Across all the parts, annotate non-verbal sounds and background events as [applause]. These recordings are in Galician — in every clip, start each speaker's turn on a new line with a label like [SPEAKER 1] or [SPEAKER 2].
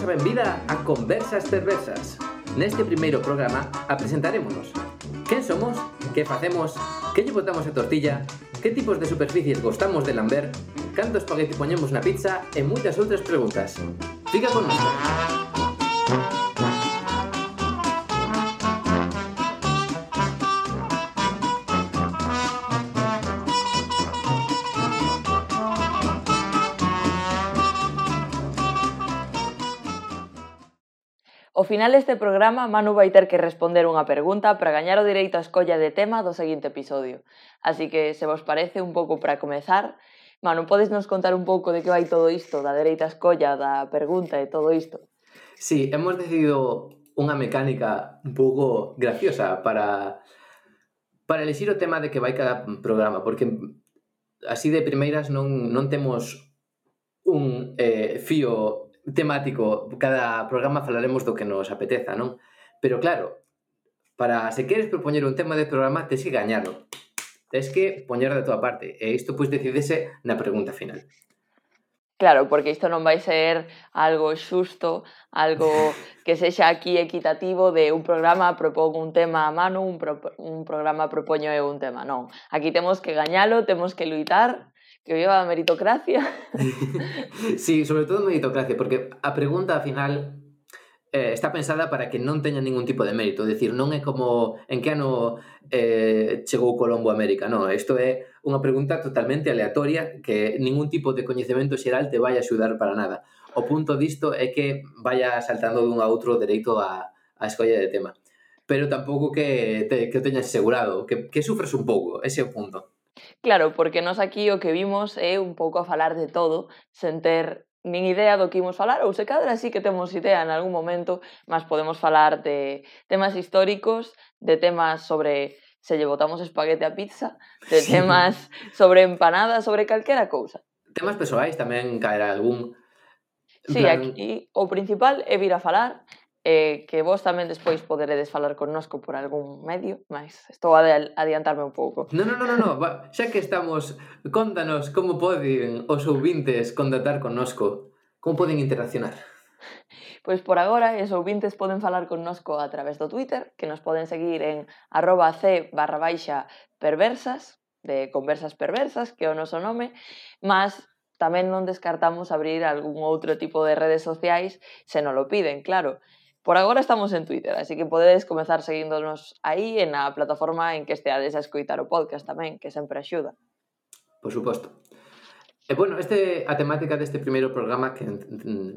[SPEAKER 1] vos a benvida a Conversas Perversas. Neste primeiro programa apresentarémonos. Quen somos? Que facemos? Que lle botamos a tortilla? Que tipos de superficies gostamos de lamber? Canto espagueti poñemos na pizza? E moitas outras preguntas. Fica con nosotros.
[SPEAKER 2] Ao final deste programa, Manu vai ter que responder unha pergunta para gañar o direito á escolla de tema do seguinte episodio. Así que, se vos parece un pouco para comezar, Manu, podes nos contar un pouco de que vai todo isto, da dereita á escolla, da pergunta e todo isto?
[SPEAKER 1] Sí, hemos decidido unha mecánica un pouco graciosa para para elixir o tema de que vai cada programa, porque así de primeiras non, non temos un eh, fío temático, cada programa falaremos do que nos apeteza, non? Pero claro, para se queres propoñer un tema de programa, tes que gañalo. Tes que poñer da tua parte. E isto, pois, decidese na pregunta final.
[SPEAKER 2] Claro, porque isto non vai ser algo xusto, algo [laughs] que sexa aquí equitativo de un programa propón un tema a mano, un, pro, un programa propoño eu un tema, non. Aquí temos que gañalo, temos que luitar que viva a meritocracia. [laughs]
[SPEAKER 1] sí, sobre todo meritocracia, porque a pregunta al final eh, está pensada para que non teña ningún tipo de mérito, decir, non é como en que ano eh, chegou Colombo a América, non, isto é unha pregunta totalmente aleatoria que ningún tipo de coñecemento xeral te vai axudar para nada. O punto disto é que vaya saltando dun a outro dereito a, a escolla de tema. Pero tampouco que, te, que o teñas asegurado, que, que sufres un pouco, ese é o punto.
[SPEAKER 2] Claro, porque nós aquí o que vimos é un pouco a falar de todo, sen ter nin idea do que imos falar, ou se cadra sí que temos idea en algún momento, mas podemos falar de temas históricos, de temas sobre se lle botamos espaguete a pizza, de sí. temas sobre empanadas, sobre calquera cousa.
[SPEAKER 1] Temas persoais tamén caerá algún.
[SPEAKER 2] Sí, plan... aquí o principal é vir a falar eh, que vos tamén despois poderedes falar connosco por algún medio, mas estou a adiantarme un pouco.
[SPEAKER 1] Non, non, non, non, no. Xa que estamos, contanos como poden os ouvintes contactar connosco, como poden interaccionar.
[SPEAKER 2] Pois por agora, os ouvintes poden falar connosco a través do Twitter, que nos poden seguir en arroba c barra baixa perversas, de conversas perversas, que é o noso nome, mas tamén non descartamos abrir algún outro tipo de redes sociais se non lo piden, claro. Por agora estamos en Twitter, así que podedes comezar seguíndonos aí en a plataforma en que esteades a escoitar o podcast tamén, que sempre axuda.
[SPEAKER 1] Por suposto. E bueno, este a temática deste primeiro programa que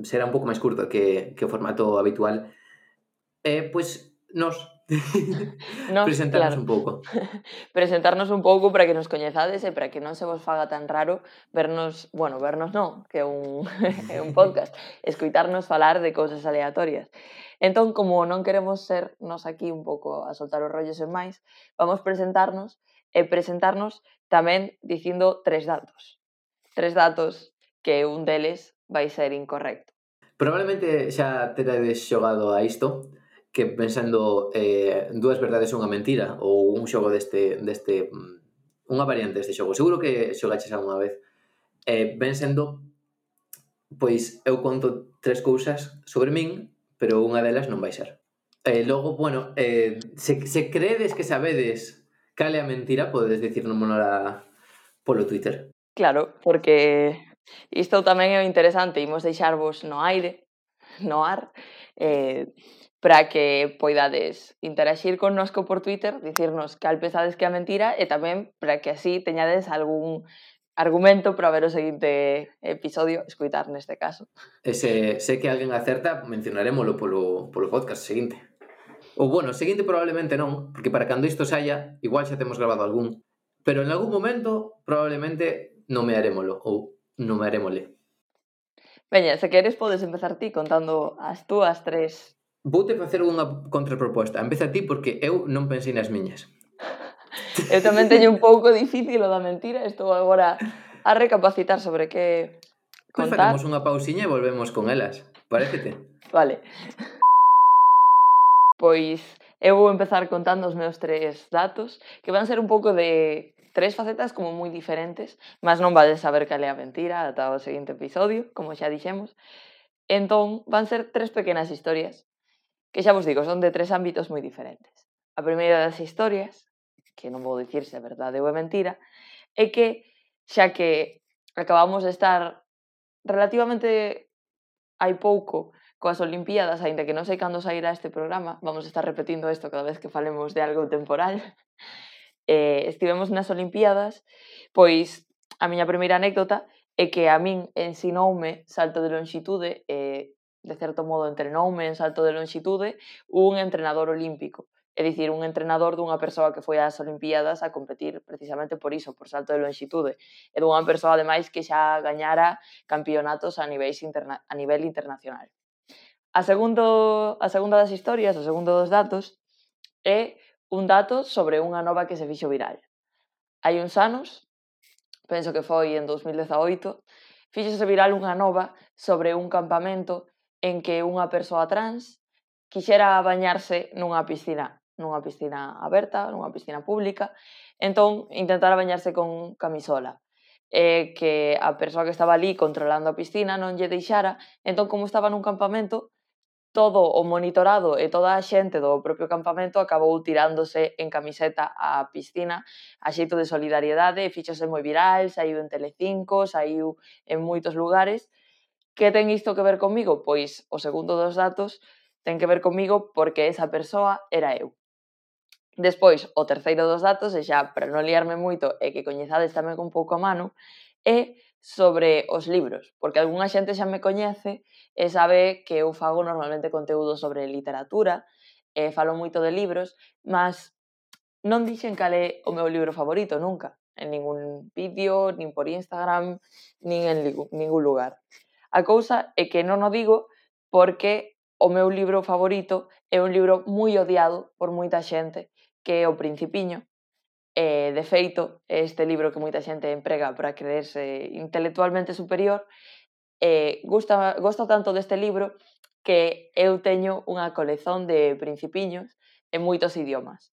[SPEAKER 1] será un pouco máis curto que, que formato habitual. Pois nos [laughs]
[SPEAKER 2] no,
[SPEAKER 1] presentarnos
[SPEAKER 2] claro,
[SPEAKER 1] un pouco. [laughs]
[SPEAKER 2] presentarnos un pouco para que nos coñezades e para que non se vos faga tan raro vernos, bueno, vernos non, que é un, [laughs] é un podcast, escoitarnos falar de cousas aleatorias. Entón, como non queremos ser nos aquí un pouco a soltar os rollos en máis, vamos presentarnos e presentarnos tamén dicindo tres datos. Tres datos que un deles vai ser incorrecto.
[SPEAKER 1] Probablemente xa te tedes xogado a isto, que pensando eh, dúas verdades e unha mentira ou un xogo deste, deste mm, unha variante deste xogo. Seguro que xogaches algunha vez. Eh, ven sendo pois eu conto tres cousas sobre min, pero unha delas non vai ser. Eh, logo, bueno, eh, se, se credes que sabedes cal é a mentira, podedes dicirnos monora polo Twitter.
[SPEAKER 2] Claro, porque isto tamén é interesante, imos deixarvos no aire, no ar, eh, para que poidades interagir connosco por Twitter, dicirnos cal pensades que é a mentira e tamén para que así teñades algún argumento para ver o seguinte episodio, escuitar neste caso.
[SPEAKER 1] E se, se que alguén acerta, mencionaremoslo polo, polo podcast seguinte. Ou bueno, seguinte probablemente non, porque para cando isto saia, igual xa temos grabado algún. Pero en algún momento, probablemente, nomearémolo, ou nomearémole.
[SPEAKER 2] Veña, se queres podes empezar ti contando as túas tres
[SPEAKER 1] voute facer unha contraproposta. Empeza ti porque eu non pensei nas miñas.
[SPEAKER 2] Eu tamén teño un pouco difícil o da mentira, estou agora a recapacitar sobre que
[SPEAKER 1] pois contar. Pues facemos unha pausiña e volvemos con elas, parécete?
[SPEAKER 2] Vale. Pois eu vou empezar contando os meus tres datos, que van ser un pouco de tres facetas como moi diferentes, mas non vades saber cal é a mentira ata o seguinte episodio, como xa dixemos. Entón, van ser tres pequenas historias que xa vos digo, son de tres ámbitos moi diferentes. A primeira das historias, que non vou dicir se é verdade ou é mentira, é que xa que acabamos de estar relativamente hai pouco coas Olimpíadas, aínda que non sei cando sairá este programa, vamos a estar repetindo isto cada vez que falemos de algo temporal. [laughs] Eh, estivemos nas Olimpiadas, pois a miña primeira anécdota é que a min ensinoume salto de longitude e eh, de certo modo, entrenoume en salto de longitude un entrenador olímpico. É dicir, un entrenador dunha persoa que foi ás Olimpiadas a competir precisamente por iso, por salto de longitude. E dunha persoa, ademais, que xa gañara campeonatos a, niveis interna a nivel internacional. A, segundo, a segunda das historias, o segundo dos datos, é un dato sobre unha nova que se fixo viral. Hai uns anos, penso que foi en 2018, fíxose viral unha nova sobre un campamento en que unha persoa trans quixera bañarse nunha piscina, nunha piscina aberta, nunha piscina pública, entón intentara bañarse con camisola. e que a persoa que estaba ali controlando a piscina non lle deixara, entón como estaba nun campamento, todo o monitorado e toda a xente do propio campamento acabou tirándose en camiseta á piscina a xeito de solidariedade, fíxose moi viral, saiu en Telecinco, saiu en moitos lugares, Que ten isto que ver comigo? Pois o segundo dos datos ten que ver comigo porque esa persoa era eu. Despois, o terceiro dos datos, e xa para non liarme moito, é que coñezades tamén un pouco a mano, é sobre os libros, porque algunha xente xa me coñece e sabe que eu fago normalmente conteúdo sobre literatura, e falo moito de libros, mas non dixen cal é o meu libro favorito nunca, en ningún vídeo, nin por Instagram, nin en ningún lugar. A cousa é que non o digo porque o meu libro favorito é un libro moi odiado por moita xente, que é O Principiño. E, de feito, é este libro que moita xente emprega para creerse intelectualmente superior. E, gusta, gosto tanto deste libro que eu teño unha colección de principiños en moitos idiomas.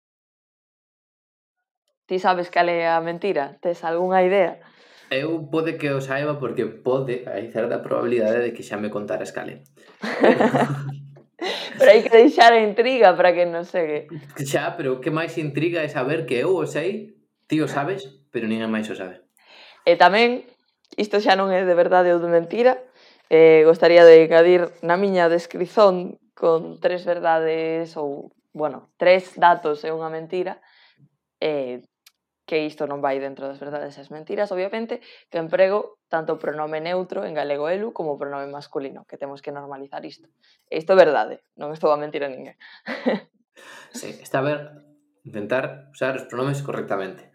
[SPEAKER 2] Ti sabes cal é a mentira? Tes algunha idea?
[SPEAKER 1] Eu pode que o saiba porque pode, hai certa probabilidade de que xa me contaras cale. [laughs]
[SPEAKER 2] pero hai que deixar a intriga para que non segue.
[SPEAKER 1] Xa, pero que máis intriga é saber que eu o sei, ti o sabes, pero ninguén máis o sabe.
[SPEAKER 2] E tamén, isto xa non é de verdade ou de mentira, eh, gostaría de engadir na miña descrizón con tres verdades ou, bueno, tres datos e unha mentira, eh, que isto non vai dentro das verdades e as mentiras, obviamente, que emprego tanto o pronome neutro en galego elu como o pronome masculino, que temos que normalizar isto. E isto é verdade, non estou a mentir a ninguén. [laughs]
[SPEAKER 1] sí, está a ver, intentar usar os pronomes correctamente.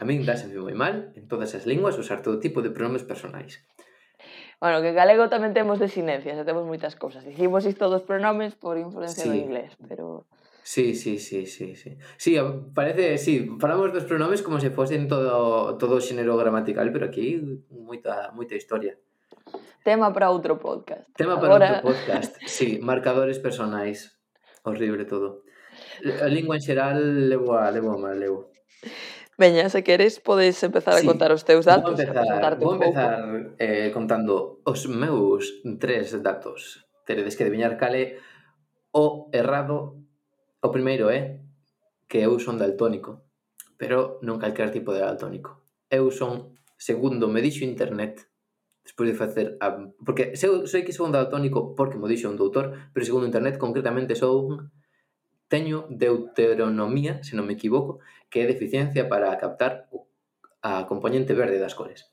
[SPEAKER 1] A min dáseme moi mal, en todas as linguas, usar todo tipo de pronomes personais.
[SPEAKER 2] Bueno, que en galego tamén temos desinencias, e temos moitas cousas. Dicimos isto dos pronomes por influencia sí. do inglés, pero...
[SPEAKER 1] Sí, sí, sí, sí, sí. Sí, parece, sí, falamos dos pronomes como se fosen todo todo xénero gramatical, pero aquí moita moita historia.
[SPEAKER 2] Tema para outro podcast.
[SPEAKER 1] Tema para Agora... outro podcast. Sí, marcadores personais. Horrible todo. A lingua en xeral levo a levo mal, levo.
[SPEAKER 2] Veña, se queres podes empezar sí. a contar os teus datos,
[SPEAKER 1] vou empezar, vou empezar eh, contando os meus tres datos. Teredes que adivinar cale o errado O primeiro é que eu son daltónico, pero non calquer tipo de daltónico. Eu son, segundo me dixo internet, despois de facer a... porque sei, sei que son daltónico porque mo dixo un doutor, pero segundo internet concretamente sou un teño deuteronomía, se non me equivoco, que é deficiencia para captar a componente verde das cores.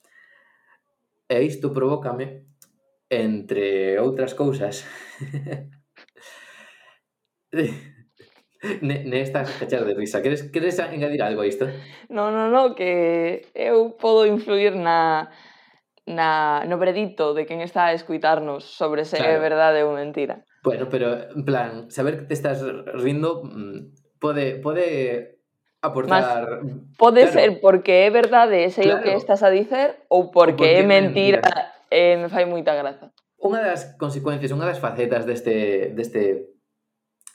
[SPEAKER 1] E isto provócame, entre outras cousas, [laughs] [laughs] ne, nestas cachas de risa. Queres, queres engadir algo a isto?
[SPEAKER 2] No, no, no, que eu podo influir na, na, no veredito de quen está a escuitarnos sobre se claro. é verdade ou mentira.
[SPEAKER 1] Bueno, pero, en plan, saber que te estás rindo mm, pode, pode aportar...
[SPEAKER 2] Mas pode claro. ser porque é verdade ese sei claro. o que estás a dicer ou porque, porque é mentira, mentira. e eh, me fai moita graza.
[SPEAKER 1] Unha das consecuencias, unha das facetas deste, deste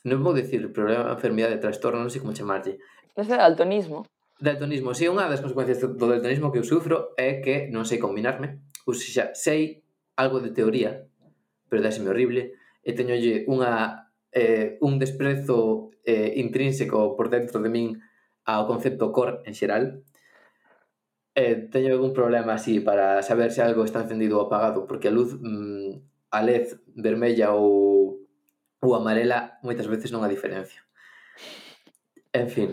[SPEAKER 1] non vou dicir problema, enfermidade, trastorno, non sei como chamarlle.
[SPEAKER 2] Ese é daltonismo.
[SPEAKER 1] Daltonismo, si, sí, unha das consecuencias do daltonismo que eu sufro é que non sei combinarme. Ou xa, sei algo de teoría, pero dáseme horrible, e teñolle unha, eh, un desprezo eh, intrínseco por dentro de min ao concepto core en xeral. Eh, teño algún problema así para saber se algo está encendido ou apagado, porque a luz, mm, a led vermella ou ou amarela moitas veces non a diferencia. En fin.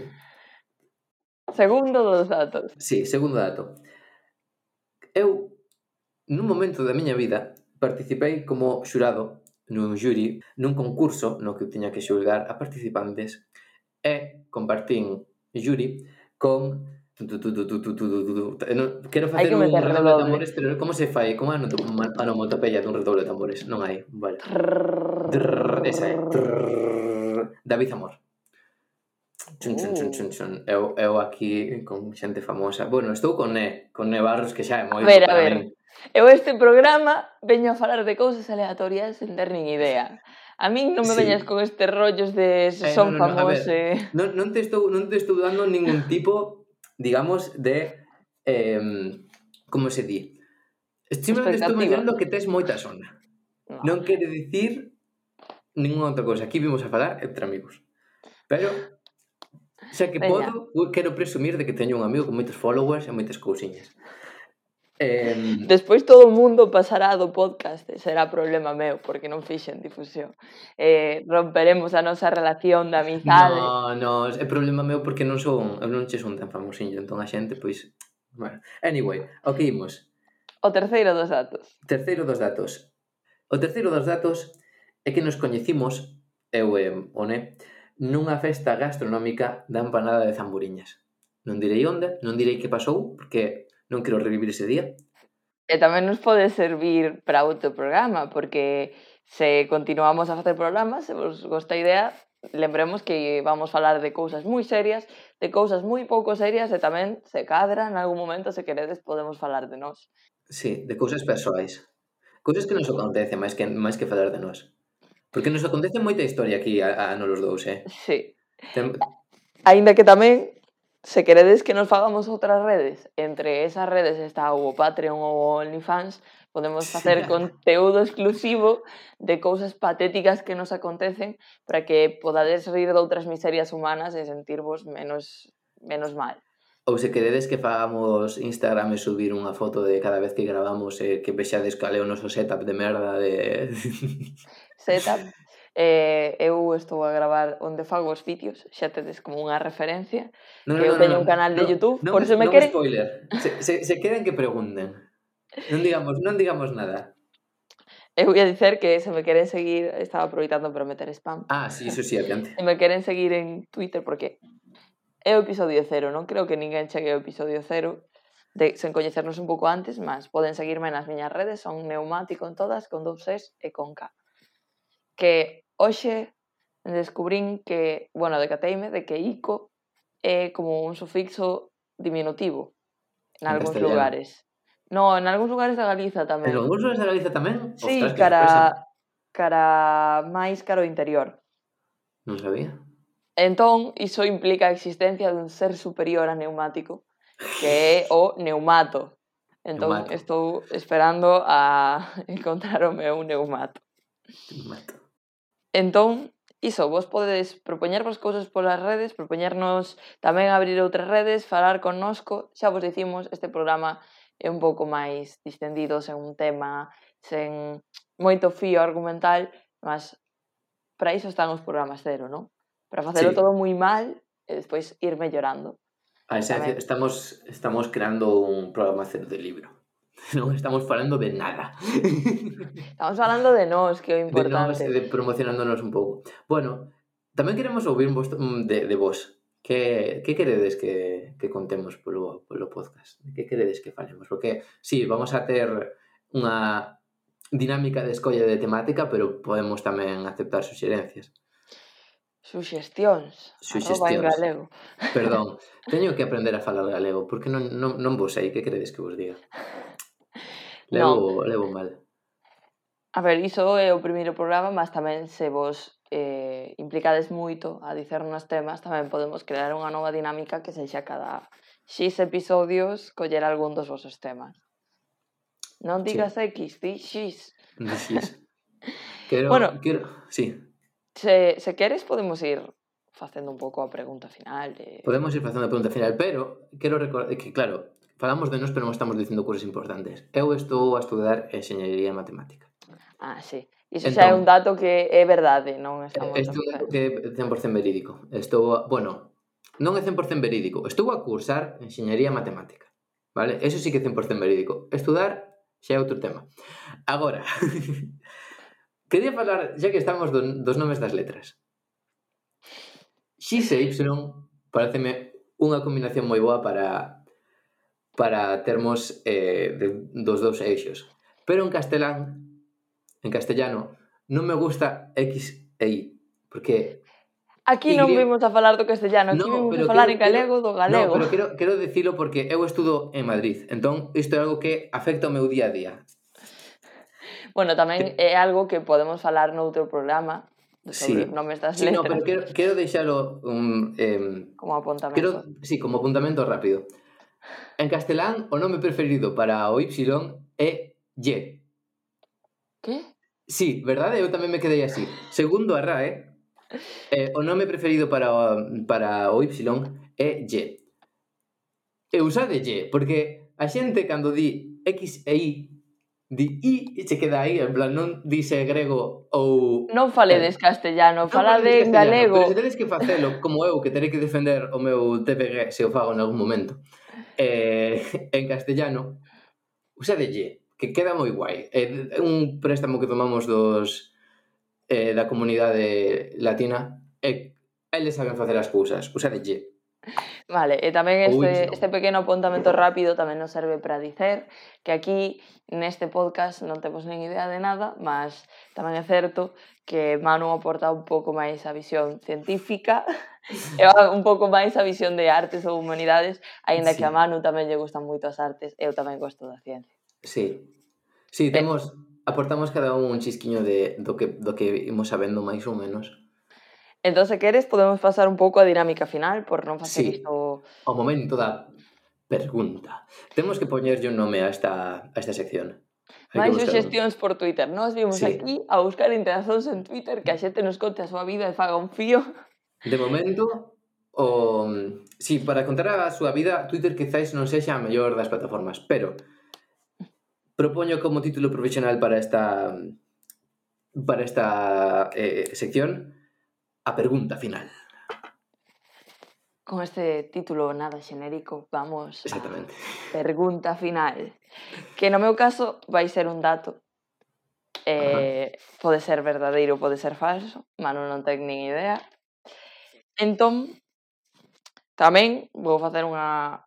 [SPEAKER 2] Segundo dos datos.
[SPEAKER 1] Sí, segundo dato. Eu, nun momento da miña vida, participei como xurado nun jury nun concurso no que eu tiña que xulgar a participantes e compartín jury con Quero facer un redoble de tambores, pero como se fai? Como anoto unha onomatopeia dun redoble de tambores? Non hai, vale. Trrr, esa é. Trrr, David Amor. Chun, chun, chun, chun, chun. Eu, eu aquí con xente famosa. Bueno, estou con Ne, con Ne Barros, que xa é moi...
[SPEAKER 2] A ver, a ver. Eu este programa veño a falar de cousas aleatorias sen ter nin idea. A min non me
[SPEAKER 1] sí.
[SPEAKER 2] veñas con estes rollos de se
[SPEAKER 1] eh,
[SPEAKER 2] son
[SPEAKER 1] no, no,
[SPEAKER 2] famosos.
[SPEAKER 1] No,
[SPEAKER 2] eh...
[SPEAKER 1] non, non, te estou, non te estou dando ningún [laughs] tipo, digamos, de... Eh, como se di? Simplemente estou dicindo que tes moita sona.
[SPEAKER 2] No.
[SPEAKER 1] Non quere dicir ninguna outra cousa. Aquí vimos a falar entre amigos. Pero xa que
[SPEAKER 2] Venga.
[SPEAKER 1] podo, quero presumir de que teño un amigo con moitos followers e moitas cousiñas. Eh...
[SPEAKER 2] Despois todo o mundo pasará do podcast e será problema meu porque non fixen difusión. Eh, romperemos a nosa relación de amizade.
[SPEAKER 1] No, no, é problema meu porque non son, eu non che son tan famosinho, entón a xente pois, bueno, anyway, o que imos?
[SPEAKER 2] O terceiro dos datos.
[SPEAKER 1] Terceiro dos datos. O terceiro dos datos é que nos coñecimos, eu e One, nunha festa gastronómica da empanada de zamburiñas. Non direi onde, non direi que pasou, porque non quero revivir ese día.
[SPEAKER 2] E tamén nos pode servir para outro programa, porque se continuamos a facer programas, se vos gosta a idea, lembremos que vamos falar de cousas moi serias, de cousas moi pouco serias e tamén se cadra en algún momento se queredes podemos falar de nós.
[SPEAKER 1] Sí, de cousas persoais. Cousas que nos acontecen máis que máis que falar de nós. Porque nos acontece moita historia aquí a, a nos dous, eh?
[SPEAKER 2] Sí.
[SPEAKER 1] Tem...
[SPEAKER 2] Ainda que tamén, se queredes que nos fagamos outras redes, entre esas redes está o Patreon ou o OnlyFans, podemos facer sí. conteúdo exclusivo de cousas patéticas que nos acontecen para que podades rir de outras miserias humanas e sentirvos menos menos mal.
[SPEAKER 1] Ou se queredes que fagamos Instagram e subir unha foto de cada vez que gravamos e eh, que vexades cal é o noso setup de merda de... [laughs]
[SPEAKER 2] setup. Eh, eu estou a gravar onde fago os vídeos, xa tedes como unha referencia,
[SPEAKER 1] no,
[SPEAKER 2] que no, eu teño no, un canal de YouTube, no, por iso me
[SPEAKER 1] no
[SPEAKER 2] queren...
[SPEAKER 1] spoiler, se, se, se queren que pregunten. Non digamos, non digamos nada.
[SPEAKER 2] Eu ia a dicer que se me queren seguir, estaba aproveitando para meter spam.
[SPEAKER 1] Ah, sí, eso sí, adiante.
[SPEAKER 2] se me queren seguir en Twitter porque é o episodio cero, non creo que ninguén chegue ao episodio cero, de, sen coñecernos un pouco antes, mas poden seguirme nas miñas redes, son neumático en todas, con dous S e con K que hoxe descubrín que, bueno, decateime de que ico é como un sufixo diminutivo en,
[SPEAKER 1] en
[SPEAKER 2] algúns lugares. No, en algúns lugares da Galiza tamén.
[SPEAKER 1] En algúns lugares da Galiza tamén?
[SPEAKER 2] Sí,
[SPEAKER 1] Ostras,
[SPEAKER 2] cara cara máis cara o interior.
[SPEAKER 1] Non sabía.
[SPEAKER 2] Entón, iso implica a existencia dun ser superior a neumático, que é o neumato. Entón,
[SPEAKER 1] neumato.
[SPEAKER 2] estou esperando a [laughs] encontrar o meu neumato.
[SPEAKER 1] Neumato.
[SPEAKER 2] Entón, iso, vos podedes propoñervos cousas polas redes, propoñernos tamén abrir outras redes, falar connosco, xa vos dicimos, este programa é un pouco máis distendido, sen un tema, sen moito fío argumental, mas para iso están os programas cero, non? Para facelo
[SPEAKER 1] sí.
[SPEAKER 2] todo moi mal e despois ir mellorando.
[SPEAKER 1] A ah,
[SPEAKER 2] esencia,
[SPEAKER 1] estamos, estamos creando un programa cero de libro. [laughs] Non estamos falando de nada. [laughs]
[SPEAKER 2] Estamos falando de nós, que é o importante.
[SPEAKER 1] De nós, de promocionándonos un pouco. Bueno, tamén queremos ouvir vos, mm, de, de vos. Que, que queredes que, que contemos polo, polo podcast? Que queredes que falemos? Porque, sí, vamos a ter unha dinámica de escolla de temática, pero podemos tamén aceptar suxerencias.
[SPEAKER 2] Suxestións. Suxestións. En galego.
[SPEAKER 1] Perdón, [laughs] teño que aprender a falar galego, porque non, non, non vos sei, que queredes que vos diga? Levo, non. levo mal.
[SPEAKER 2] A ver, iso é o primeiro programa, mas tamén se vos eh, implicades moito a dicernos temas, tamén podemos crear unha nova dinámica que sexa cada X episodios coller algún dos vosos temas. Non digas sí. X, di X.
[SPEAKER 1] X. [laughs] quero,
[SPEAKER 2] bueno,
[SPEAKER 1] quero... Sí.
[SPEAKER 2] Se, se queres podemos ir facendo un pouco a pregunta final. De...
[SPEAKER 1] Podemos ir facendo a pregunta final, pero quero recordar que, claro, falamos de nós, pero non estamos dicindo cousas importantes. Eu estou a estudar enxeñería matemática.
[SPEAKER 2] Ah, sí. Iso entón, xa é
[SPEAKER 1] entón-
[SPEAKER 2] un dato que é verdade, non estamos...
[SPEAKER 1] Este é un dato que é 100% verídico. Estou, a, bueno, non é 100% verídico. Estou a cursar enxeñería matemática. Vale? Eso sí que é 100% verídico. Estudar xa é outro tema. Agora, [laughs] quería falar, xa que estamos do, dos nomes das letras. X e Y pareceme unha combinación moi boa para para termos eh, de, dos dous eixos. Pero en castelán, en castellano, non me gusta X e Y, porque
[SPEAKER 2] Aquí
[SPEAKER 1] y...
[SPEAKER 2] non vimos a falar do castellano, aquí
[SPEAKER 1] no,
[SPEAKER 2] vimos a falar
[SPEAKER 1] quero,
[SPEAKER 2] en galego do galego.
[SPEAKER 1] No, pero quero, quero dicilo porque eu estudo en Madrid, entón isto é algo que afecta o meu día a día.
[SPEAKER 2] Bueno, tamén é algo que podemos falar noutro programa, sobre
[SPEAKER 1] sí.
[SPEAKER 2] nomes das
[SPEAKER 1] sí,
[SPEAKER 2] letras.
[SPEAKER 1] Sí, no, pero quero, quero deixalo um, eh,
[SPEAKER 2] como apuntamento.
[SPEAKER 1] Quero, sí, como apuntamento rápido. En castelán, o nome preferido para o Y é Y.
[SPEAKER 2] Que?
[SPEAKER 1] Sí, verdade? Eu tamén me quedei así. Segundo a RAE, eh. eh, o nome preferido para o, para o Y é Y. E usade Y, porque a xente cando di X e Y, di I e che queda aí, en plan, non dice grego ou...
[SPEAKER 2] Non faledes eh, castellano,
[SPEAKER 1] non
[SPEAKER 2] falade en galego.
[SPEAKER 1] Pero se tedes que facelo, como eu, que terei que defender o meu TPG se o fago en algún momento eh, en castellano, usadelle, que queda moi guai. É eh, un préstamo que tomamos dos eh, da comunidade latina e eh, eles saben facer as cousas. Usadelle.
[SPEAKER 2] Vale, e tamén este, este pequeno apuntamento rápido tamén nos serve para dicer que aquí neste podcast non temos nin idea de nada, mas tamén é certo que Manu aporta un pouco máis a visión científica [laughs] e un pouco máis a visión de artes ou humanidades, aínda
[SPEAKER 1] sí.
[SPEAKER 2] que a Manu tamén lle gustan moito as artes, eu tamén gosto da ciencia.
[SPEAKER 1] Sí. Sí, temos aportamos cada un un chisquiño de do que do que imos sabendo máis ou menos.
[SPEAKER 2] Entón, se queres, podemos pasar un pouco a dinámica final por non facer
[SPEAKER 1] sí.
[SPEAKER 2] isto...
[SPEAKER 1] Ao momento da pergunta. Temos que poñerlle un nome a esta, a esta sección.
[SPEAKER 2] Máis
[SPEAKER 1] suxestións un...
[SPEAKER 2] por Twitter. Nos vimos
[SPEAKER 1] sí.
[SPEAKER 2] aquí a buscar interaccións en Twitter que a xente nos conte a súa vida e faga un fío.
[SPEAKER 1] De momento, o... Sí, para contar a súa vida, Twitter quizáis non sexa a mellor das plataformas, pero propoño como título provisional para esta para esta eh, sección a pergunta final.
[SPEAKER 2] Con este título nada xenérico, vamos
[SPEAKER 1] Exactamente.
[SPEAKER 2] a pregunta final. Que no meu caso vai ser un dato. Eh, Ajá. pode ser verdadeiro, pode ser falso, Manu non ten nin idea. Entón, tamén vou facer unha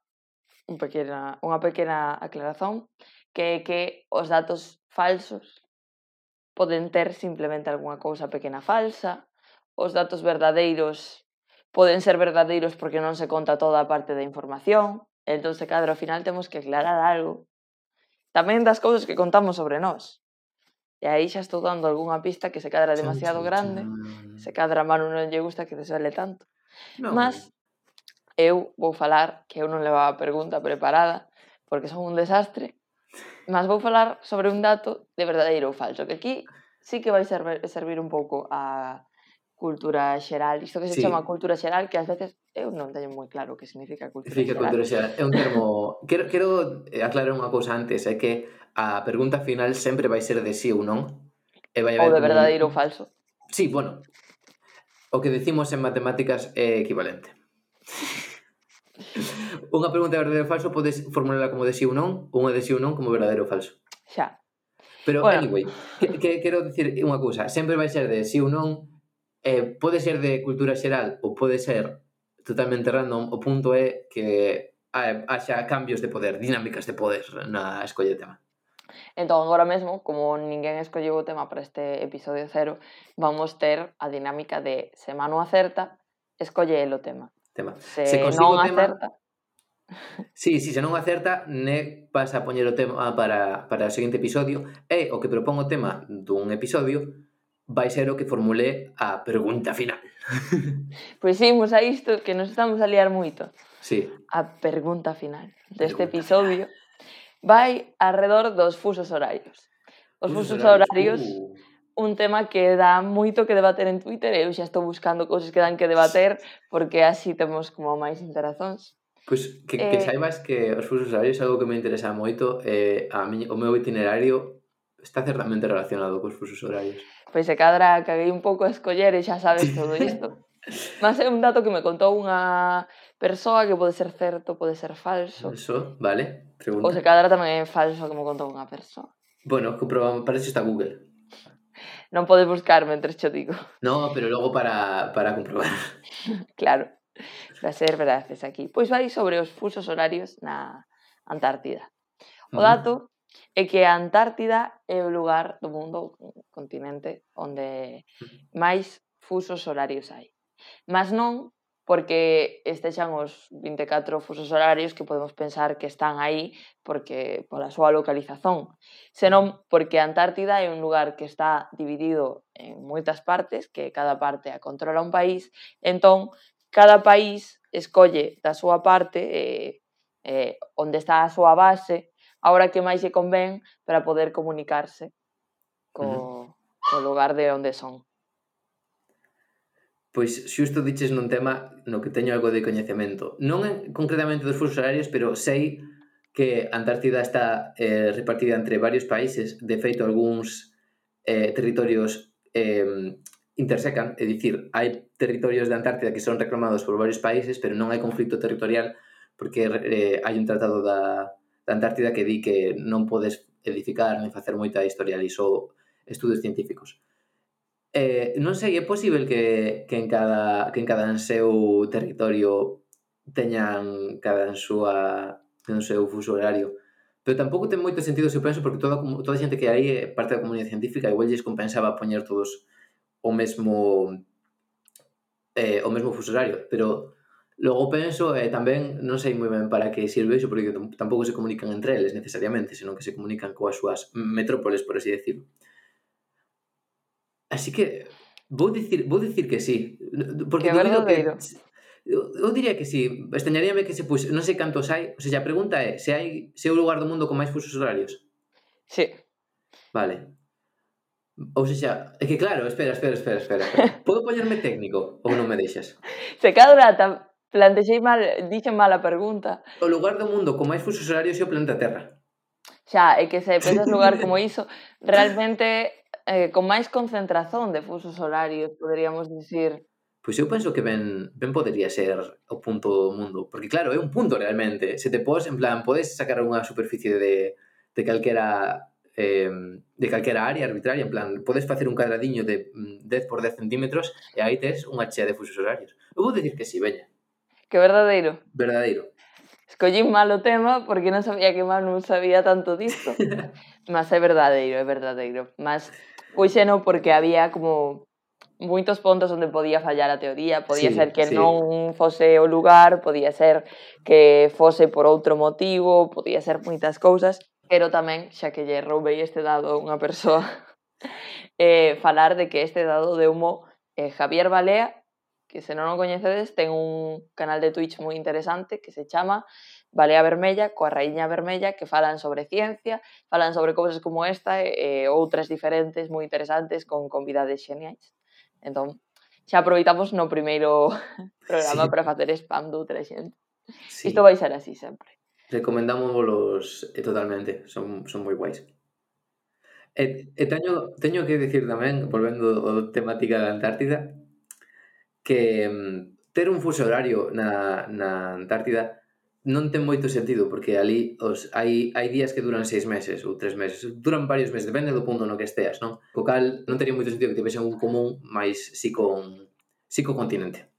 [SPEAKER 2] un pequena, unha pequena aclarazón que é que os datos falsos poden ter simplemente algunha cousa pequena falsa, os datos verdadeiros poden ser verdadeiros porque non se conta toda a parte da información, entón se cadra ao final temos que aclarar algo tamén das cousas que contamos sobre nós. E aí xa estou dando algunha pista que se cadra demasiado grande, se cadra a Manu non lle gusta que desvele tanto.
[SPEAKER 1] No.
[SPEAKER 2] Mas eu vou falar que eu non levaba a pregunta preparada porque son un desastre, mas vou falar sobre un dato de verdadeiro ou falso, que aquí sí que vai servir, servir un pouco a cultura xeral, isto que se
[SPEAKER 1] sí.
[SPEAKER 2] chama cultura xeral, que ás veces eu non teño moi claro o que significa cultura
[SPEAKER 1] significa
[SPEAKER 2] xeral.
[SPEAKER 1] cultura xeral. É un termo... quero, quero eh, aclarar unha cousa antes, é que a pergunta final sempre vai ser de sí ou non. E vai
[SPEAKER 2] ou de
[SPEAKER 1] verdadeiro un...
[SPEAKER 2] ou falso.
[SPEAKER 1] Sí, bueno. O que decimos en matemáticas é equivalente. [laughs] unha pregunta de verdadeiro ou falso podes formularla como de sí ou non, unha de sí ou non como verdadeiro ou falso.
[SPEAKER 2] Xa.
[SPEAKER 1] Pero,
[SPEAKER 2] bueno.
[SPEAKER 1] anyway, que, que, quero dicir unha cousa. Sempre vai ser de sí ou non, eh, pode ser de cultura xeral ou pode ser totalmente random, o punto é que haxa cambios de poder, dinámicas de poder na escolla de tema.
[SPEAKER 2] Entón, agora mesmo, como ninguén escolleu o tema para este episodio cero, vamos ter a dinámica de se Manu acerta, escolle el o tema.
[SPEAKER 1] tema.
[SPEAKER 2] Se,
[SPEAKER 1] se
[SPEAKER 2] non
[SPEAKER 1] tema...
[SPEAKER 2] acerta... [laughs]
[SPEAKER 1] Sí, sí, se non acerta, ne pasa a poñer o tema para, para o seguinte episodio e o que propón o tema dun episodio vai ser o que formule a pregunta final.
[SPEAKER 2] pois imos a isto que nos estamos a liar moito.
[SPEAKER 1] Sí.
[SPEAKER 2] A pregunta final deste
[SPEAKER 1] pregunta
[SPEAKER 2] episodio final. vai alrededor dos fusos horarios. Os fusos, fusos horarios, horarios
[SPEAKER 1] uh.
[SPEAKER 2] un tema que dá moito que debater en Twitter, eu xa estou buscando cousas que dan que debater porque así temos como máis interazóns.
[SPEAKER 1] Pois pues que,
[SPEAKER 2] eh...
[SPEAKER 1] que saibas que os fusos horarios é algo que me interesa moito, eh, a mí, o meu itinerario está certamente relacionado cos fusos horarios.
[SPEAKER 2] Pois se cadra caguei un pouco a escoller e xa sabes todo [laughs] isto. Mas é un dato que me contou unha persoa que pode ser certo, pode ser falso.
[SPEAKER 1] Eso, vale. Pregunta.
[SPEAKER 2] Ou se cadra tamén é falso que me contou unha persoa.
[SPEAKER 1] Bueno, comprobamos, para iso está Google. [laughs]
[SPEAKER 2] Non podes buscar mentre xo digo.
[SPEAKER 1] No, pero logo para, para comprobar. [laughs]
[SPEAKER 2] claro. Para ser veraces aquí. Pois vai sobre os fusos horarios na Antártida. O dato é que a Antártida é o lugar do mundo, o continente, onde máis fusos horarios hai. Mas non porque estexan os 24 fusos horarios que podemos pensar que están aí porque pola súa localización, senón porque a Antártida é un lugar que está dividido en moitas partes, que cada parte a controla un país, entón cada país escolle da súa parte eh, eh, onde está a súa base a hora que máis lle convén para poder comunicarse co, uh -huh. co lugar de onde son.
[SPEAKER 1] Pois xusto diches nun tema no que teño algo de coñecemento. Non en, concretamente dos fusos horarios, pero sei que Antártida está eh, repartida entre varios países. De feito, algúns eh, territorios eh, intersecan, é dicir, hai territorios de Antártida que son reclamados por varios países, pero non hai conflito territorial porque eh, hai un tratado da, da Antártida que di que non podes edificar nin facer moita historia ali, só estudos científicos. Eh, non sei, é posible que, que en cada que en cada seu territorio teñan cada en súa no seu fuso horario pero tampouco ten moito sentido se penso porque toda, toda a xente que aí é parte da comunidade científica igual lles compensaba poñer todos o mesmo eh, o mesmo fuso horario pero Logo penso, e eh, tamén non sei moi ben para que sirve iso, porque tampouco se comunican entre eles necesariamente, senón que se comunican coas súas metrópoles, por así decirlo. Así que vou dicir, vou dicir que sí, porque
[SPEAKER 2] que
[SPEAKER 1] dubido
[SPEAKER 2] que
[SPEAKER 1] eu diría que sí, extrañaríame que se pois, non sei cantos hai, o sea, a pregunta é, se hai se é o lugar do mundo con máis fusos horarios?
[SPEAKER 2] Sí.
[SPEAKER 1] Vale. Ou seja, é que claro, espera, espera, espera, espera. [laughs] Podo poñerme técnico ou non me deixas?
[SPEAKER 2] Se cadra ta- Plantexei mal, dixen mal a pregunta.
[SPEAKER 1] O lugar do mundo con máis fusos horarios é o planeta Terra.
[SPEAKER 2] Xa, é que se pensas lugar como [laughs] iso, realmente eh, con máis concentración de fusos horarios, poderíamos dicir.
[SPEAKER 1] Pois eu penso que ben, ben podería ser o punto do mundo, porque claro, é un punto realmente. Se te pos, en plan, podes sacar unha superficie de, de calquera eh, de calquera área arbitraria, en plan, podes facer un cadradiño de mm, 10 por 10 centímetros e aí tes unha chea de fusos horarios. Eu vou dicir que si, sí, veña.
[SPEAKER 2] Que verdadeiro.
[SPEAKER 1] Verdadeiro.
[SPEAKER 2] Escollín mal o tema porque non sabía que Manu sabía tanto disto. Mas [laughs] é verdadeiro, é verdadeiro. Mas puxeno porque había como moitos pontos onde podía fallar a teoría, podía
[SPEAKER 1] sí,
[SPEAKER 2] ser que
[SPEAKER 1] sí.
[SPEAKER 2] non fose o lugar, podía ser que fose por outro motivo, podía ser moitas cousas, pero tamén, xa que lle roubei este dado a unha persoa, [laughs] eh, falar de que este dado de humo eh, Javier Balea que se non o coñecedes ten un canal de Twitch moi interesante que se chama Balea Vermella coa Raíña Vermella que falan sobre ciencia, falan sobre cousas como esta eh, eh, e, e outras diferentes moi interesantes con convidades xeniais. Entón, xa aproveitamos no primeiro [laughs] programa
[SPEAKER 1] sí.
[SPEAKER 2] para facer spam de outra xente.
[SPEAKER 1] Sí.
[SPEAKER 2] Isto vai ser así sempre.
[SPEAKER 1] Recomendámoslos eh, totalmente, son, son moi guais. E, eh, e teño, teño que dicir tamén, volvendo a temática da Antártida, que mm, ter un fuso horario na, na Antártida non ten moito sentido porque ali os, hai, hai días que duran seis meses ou tres meses, duran varios meses, depende do punto no que esteas, non? Co cal non tería moito sentido que tivesen un común máis si con si co continente.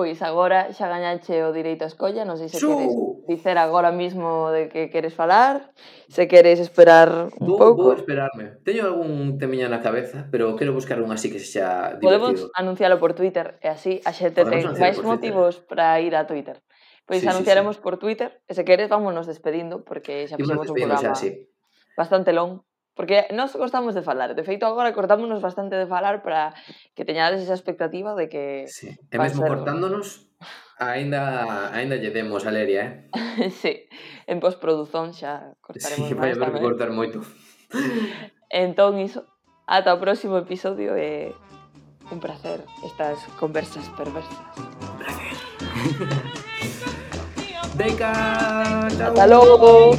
[SPEAKER 2] Pois agora xa gañache o direito a escolla, non sei se
[SPEAKER 1] Xu!
[SPEAKER 2] queres dicer agora mesmo de que queres falar, se queres esperar un
[SPEAKER 1] vou,
[SPEAKER 2] pouco.
[SPEAKER 1] Vou esperarme. Teño algún temiña na cabeza, pero quero buscar un así que xa divertido.
[SPEAKER 2] Podemos anuncialo por Twitter e así a xente ten máis motivos para ir a Twitter. Pois
[SPEAKER 1] sí, anunciaremos sí,
[SPEAKER 2] sí. por Twitter e se queres vámonos despedindo porque xa fixemos un programa
[SPEAKER 1] xa, sí.
[SPEAKER 2] bastante long. Porque nós gostamos de falar, de feito agora cortámonos bastante de falar para que teñades esa expectativa de que...
[SPEAKER 1] Sí. E mesmo ser... cortándonos, aínda aínda lle demos a Leria,
[SPEAKER 2] eh? [laughs] sí, en postproduzón xa cortaremos
[SPEAKER 1] sí, máis tamén. Sí, cortar moito.
[SPEAKER 2] entón, iso, ata o próximo episodio e un placer estas conversas perversas.
[SPEAKER 1] Un placer. [laughs] Deca!
[SPEAKER 2] Hasta logo!